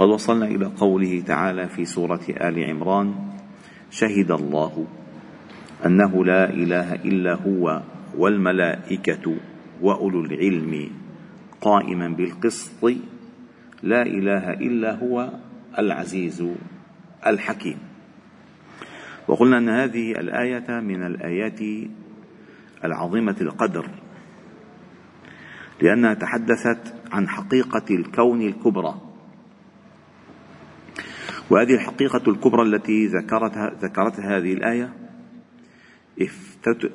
قد وصلنا إلى قوله تعالى في سورة آل عمران شهد الله أنه لا إله إلا هو والملائكة وأولو العلم قائما بالقسط لا إله إلا هو العزيز الحكيم وقلنا أن هذه الآية من الآيات العظيمة القدر لأنها تحدثت عن حقيقة الكون الكبرى. وهذه الحقيقة الكبرى التي ذكرتها ذكرتها هذه الآية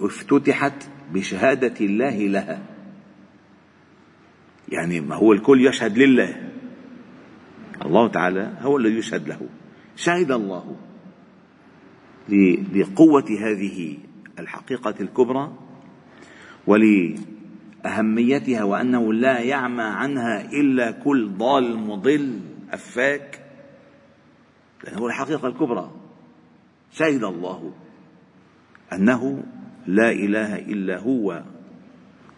افتتحت بشهادة الله لها. يعني ما هو الكل يشهد لله. الله تعالى هو الذي يشهد له. شهد الله لقوة هذه الحقيقة الكبرى ولأهميتها وأنه لا يعمى عنها إلا كل ضال مضل أفاك. لأنه الحقيقة الكبرى. شهد الله. أنه لا إله إلا هو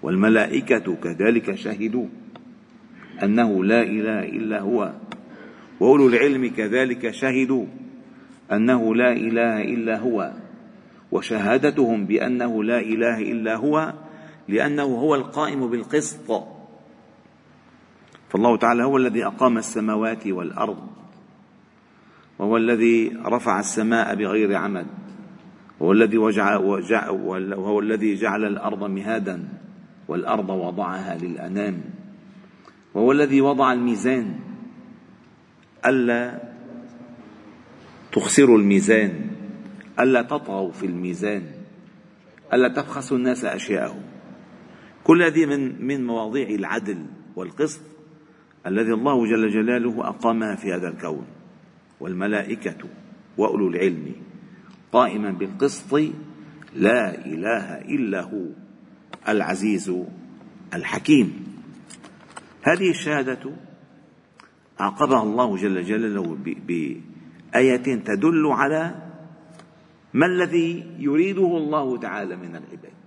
والملائكة كذلك شهدوا. أنه لا إله إلا هو وأولو العلم كذلك شهدوا. أنه لا إله إلا هو وشهادتهم بأنه لا إله إلا هو لأنه هو القائم بالقسط. فالله تعالى هو الذي أقام السماوات والأرض. وهو الذي رفع السماء بغير عمد. وهو الذي وهو الذي جعل الأرض مهادا والأرض وضعها للأنام. وهو الذي وضع الميزان. ألا تخسروا الميزان. ألا تطغوا في الميزان. ألا تبخسوا الناس أشياءهم. كل هذه من من مواضيع العدل والقسط الذي الله جل جلاله أقامها في هذا الكون. والملائكة وأولو العلم قائما بالقسط لا إله إلا هو العزيز الحكيم. هذه الشهادة عقبها الله جل جلاله آية تدل على ما الذي يريده الله تعالى من العباد.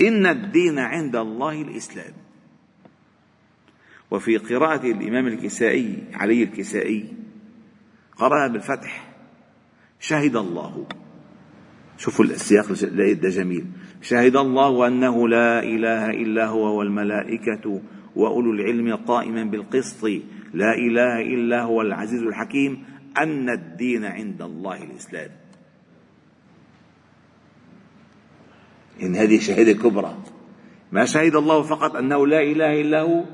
إن الدين عند الله الإسلام. وفي قراءة الإمام الكسائي علي الكسائي قرأ بالفتح. شهد الله. شوفوا السياق ده جميل. شهد الله أنه لا إله إلا هو والملائكة وأولو العلم قائما بالقسط. لا إله إلا هو العزيز الحكيم. أن الدين عند الله الإسلام. إن هذه شهادة كبرى. ما شهد الله فقط أنه لا إله إلا هو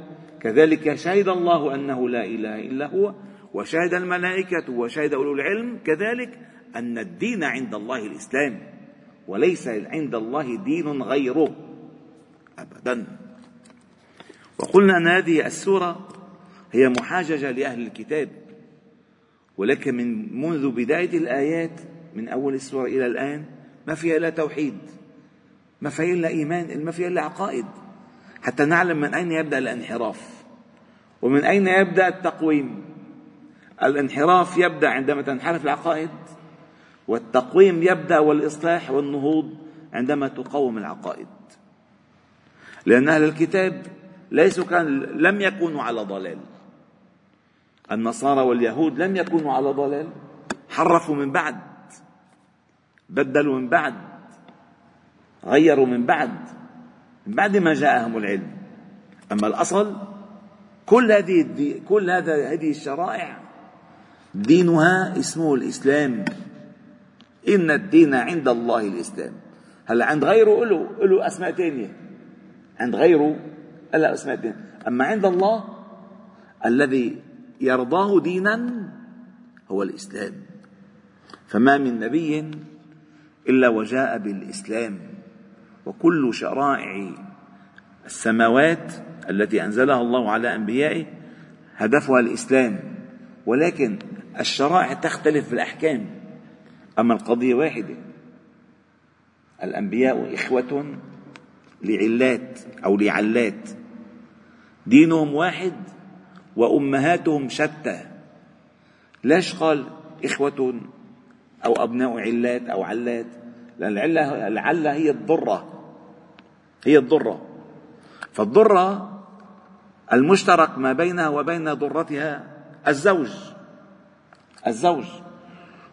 كذلك شهد الله أنه لا إله إلا هو وشهد الملائكة وشهد أولو العلم كذلك أن الدين عند الله الإسلام وليس عند الله دين غيره أبدا. وقلنا أن هذه السورة هي محاججة لأهل الكتاب ولكن من منذ بداية الآيات من أول السورة إلى الآن ما فيها إلا توحيد ما فيها إلا إيمان ما فيها إلا عقائد. حتى نعلم من أين يبدأ الانحراف. ومن أين يبدأ التقويم؟ الانحراف يبدأ عندما تنحرف العقائد والتقويم يبدأ والإصلاح والنهوض عندما تقوم العقائد. لأن أهل الكتاب ليسوا كان لم يكونوا على ضلال. النصارى واليهود لم يكونوا على ضلال. حرفوا من بعد بدلوا من بعد غيروا من بعد. من بعد ما جاءهم العلم. أما الأصل كل هذه كل هذا هذه الشرائع دينها اسمه الإسلام. إن الدين عند الله الإسلام. هلا عند غيره له له أسماء ثانية عند غيره له أسماء ثانية أما عند الله الذي يرضاه دينا هو الإسلام. فما من نبي إلا وجاء بالإسلام. وكل شرائع السماوات التي أنزلها الله على أنبيائه هدفها الإسلام. ولكن الشرائع تختلف في الأحكام. أما القضية واحدة الأنبياء إخوة لعلات أو لعلات. دينهم واحد وأمهاتهم شتى. ليش قال إخوة أو أبناء علات أو علات؟ لأن العلة, العلة هي الضرة. هي الضرة. فالضرة المشترك ما بينها وبين ضرتها الزوج. الزوج.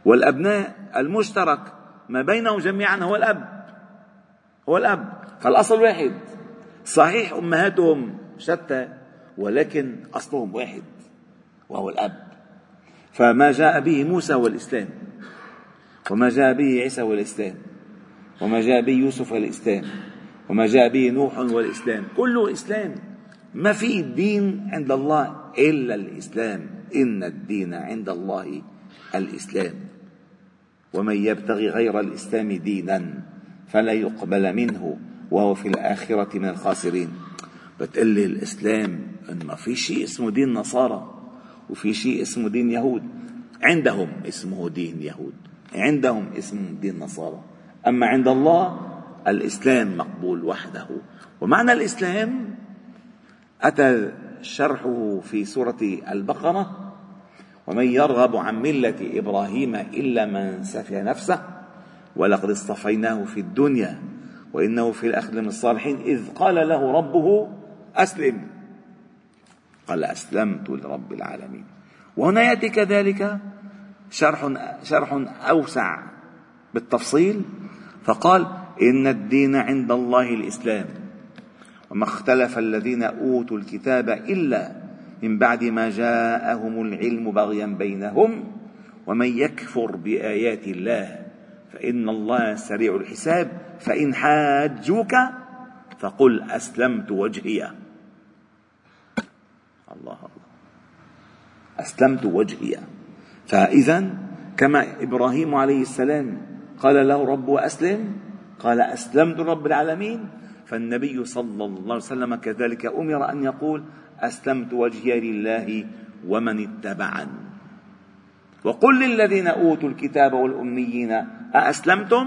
والأبناء المشترك ما بينهم جميعا هو الأب. هو الأب. فالأصل واحد. صحيح أمهاتهم شتى ولكن أصلهم واحد وهو الأب. فما جاء به موسى هو الإسلام وما جاء به عيسى هو الإسلام وما جاء به يوسف هو الإسلام وما جاء به نوح هو الإسلام كله إسلام. ما في دين عند الله إلا الإسلام. إن الدين عند الله الإسلام. ومن يبتغي غير الإسلام دينا فلا يقبل منه وهو في الآخرة من الخاسرين. بتقلي الإسلام إن ما في شيء اسمه دين نصارى وفي شيء اسمه دين يهود. عندهم اسمه دين يهود. عندهم اسمه دين نصارى. أما عند الله الإسلام مقبول وحده. ومعنى الإسلام أتى شرحه في سورة البقرة ومن يرغب عن ملة إبراهيم إلا من سفه نفسه ولقد اصطفيناه في الدنيا وإنه في الآخرة من الصالحين إذ قال له ربه أسلم. قال أسلمت لرب العالمين. وهنا يأتي كذلك شرح شرح أوسع بالتفصيل فقال إن الدين عند الله الإسلام. وما اختلف الذين أوتوا الكتاب إلا من بعد ما جاءهم العلم بغيا بينهم ومن يكفر بآيات الله فإن الله سريع الحساب فإن حاجوك فقل أسلمت وجهي. الله الله. أسلمت وجهي. فإذا كما إبراهيم عليه السلام قال له ربه أسلم قال أسلمت رب العالمين. فالنبي صلى الله عليه وسلم كذلك أمر أن يقول أسلمت وجهي لله ومن اتبعني. وقل للذين أوتوا الكتاب والأميين أأسلمتم؟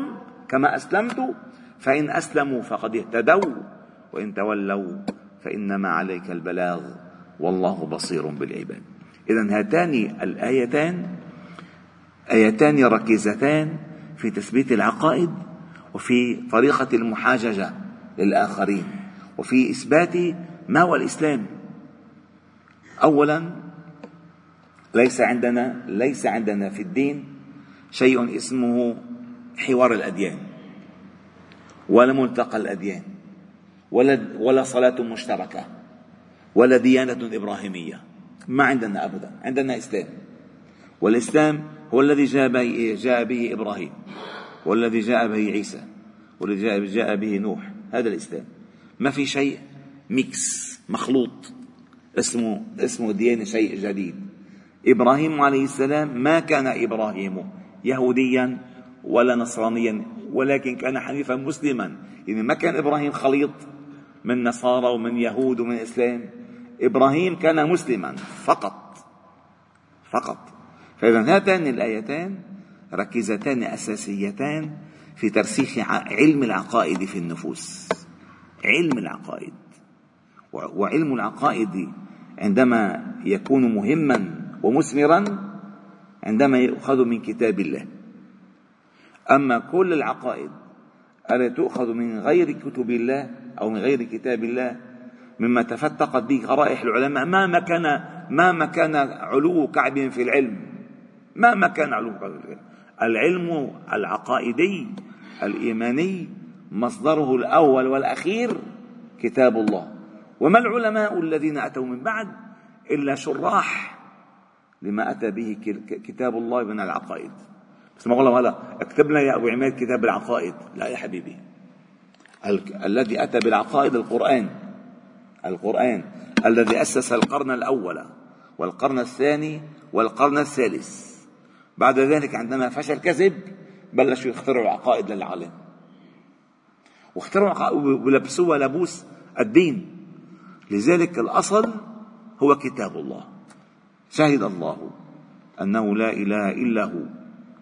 كما أسلمت. فإن أسلموا فقد اهتدوا وإن تولوا فإنما عليك البلاغ والله بصير بالعباد. إذا هاتان الآيتان آيتان ركيزتان في تثبيت العقائد وفي طريقة المحاججة للآخرين وفي إثبات ما هو الإسلام. أولا ليس عندنا ليس عندنا في الدين شيء اسمه حوار الأديان ولا ملتقى الأديان ولا ولا صلاة مشتركة ولا ديانة إبراهيمية. ما عندنا أبدا عندنا إسلام. والإسلام هو الذي جاء به, إبراهيم. والذي جاء به عيسى والذي جاء, به نوح. هذا الإسلام. ما في شيء ميكس مخلوط. اسمه اسمه ديانة شيء جديد. إبراهيم عليه السلام ما كان إبراهيم يهوديا ولا نصرانيا ولكن كان حنيفا مسلما. يعني ما كان إبراهيم خليط من نصارى ومن يهود ومن إسلام. إبراهيم كان مسلما فقط. فقط. فإذا هاتان الآيتان ركزتان أساسيتان في ترسيخ علم العقائد في النفوس. علم العقائد. وعلم العقائد عندما يكون مهما ومثمرا عندما يؤخذ من كتاب الله. أما كل العقائد التي تؤخذ من غير كتب الله أو من غير كتاب الله؟ مما تفتقت به غرائح العلماء. ما مكان ما مكان علو كعب في العلم؟ ما مكان علو كعب في العلم؟ العلم العقائدي الإيماني مصدره الأول والأخير كتاب الله. وما العلماء الذين أتوا من بعد إلا شراح لما أتى به كتاب الله من العقائد. بس ما والله هلا اكتب لنا يا أبو عماد كتاب العقائد. لا يا حبيبي. ال- الذي أتى بالعقائد القرآن. القرآن الذي أسس القرن الأول والقرن الثاني والقرن الثالث. بعد ذلك عندما فشل كذب بلشوا يخترعوا عقائد للعالم. واخترعوا عقائد ولبسوها لبوس الدين. لذلك الأصل هو كتاب الله. شهد الله أنه لا إله إلا هو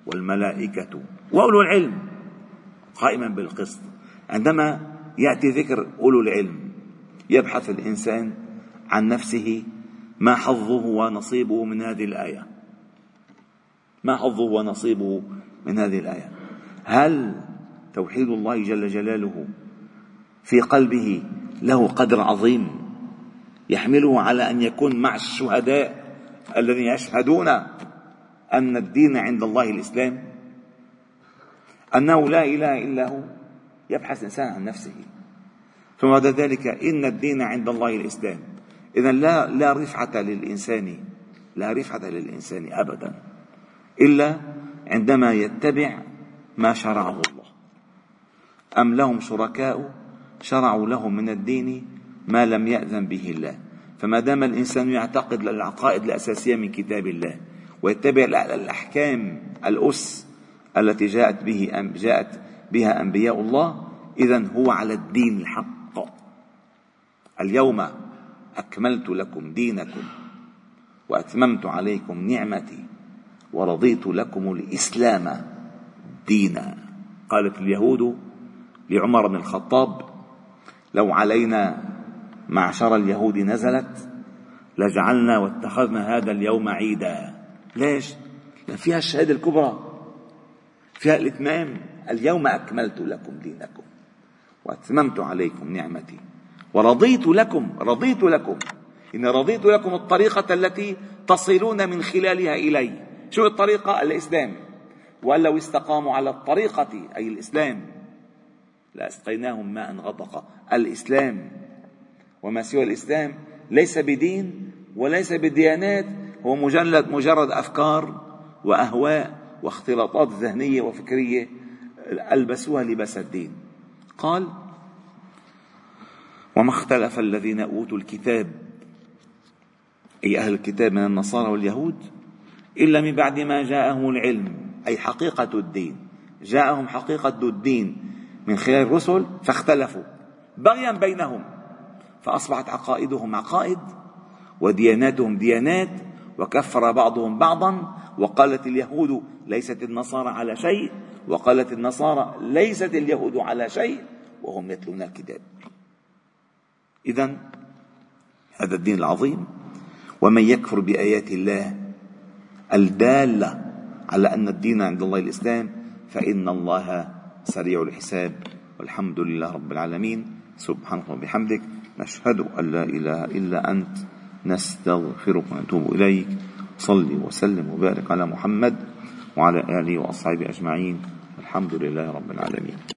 والملائكة وأولو العلم قائما بالقسط. عندما يأتي ذكر أولو العلم يبحث الإنسان عن نفسه ما حظه ونصيبه من هذه الآية. ما حظه ونصيبه من هذه الآية؟ هل توحيد الله جل جلاله في قلبه له قدر عظيم يحمله على أن يكون مع الشهداء الذين يشهدون أن الدين عند الله الإسلام؟ أنه لا إله إلا هو يبحث الانسان عن نفسه. ثم بعد ذلك إن الدين عند الله الإسلام. اذا لا لا رفعة للإنسان لا رفعة للإنسان ابدا. إلا عندما يتبع ما شرعه الله. أم لهم شركاء شرعوا لهم من الدين ما لم يأذن به الله. فما دام الإنسان يعتقد العقائد الأساسية من كتاب الله ويتبع الأحكام الأس التي جاءت به جاءت بها أنبياء الله إذا هو على الدين الحق. اليوم أكملت لكم دينكم وأتممت عليكم نعمتي. ورضيت لكم الإسلام دينا. قالت اليهود لعمر بن الخطاب لو علينا معشر اليهود نزلت لجعلنا واتخذنا هذا اليوم عيدا. ليش؟ فيها الشهادة الكبرى فيها الإتمام. اليوم أكملت لكم دينكم وأتممت عليكم نعمتي. ورضيت لكم رضيت لكم إن رضيت لكم الطريقة التي تصلون من خلالها إلي. شو الطريقة؟ الإسلام. وأن لو استقاموا على الطريقة أي الإسلام. لأسقيناهم ماء غدقا الإسلام. وما سوى الإسلام ليس بدين وليس بديانات. هو مجرد مجرد أفكار وأهواء واختلاطات ذهنية وفكرية ألبسوها لباس الدين. قال وما اختلف الذين أوتوا الكتاب أي أهل الكتاب من النصارى واليهود إلا من بعد ما جاءهم العلم أي حقيقة الدين. جاءهم حقيقة الدين من خلال الرسل فاختلفوا. بغيا بينهم. فأصبحت عقائدهم عقائد ودياناتهم ديانات وكفر بعضهم بعضا وقالت اليهود ليست النصارى على شيء وقالت النصارى ليست اليهود على شيء وهم يتلون الكتاب. إذا هذا الدين العظيم. ومن يكفر بآيات الله الدالة على أن الدين عند الله الإسلام فإن الله سريع الحساب. والحمد لله رب العالمين. سبحانك وبحمدك. نشهد أن لا إله إلا أنت. نستغفرك ونتوب إليك. صلي وسلم وبارك على محمد وعلى آله وأصحابه أجمعين. الحمد لله رب العالمين.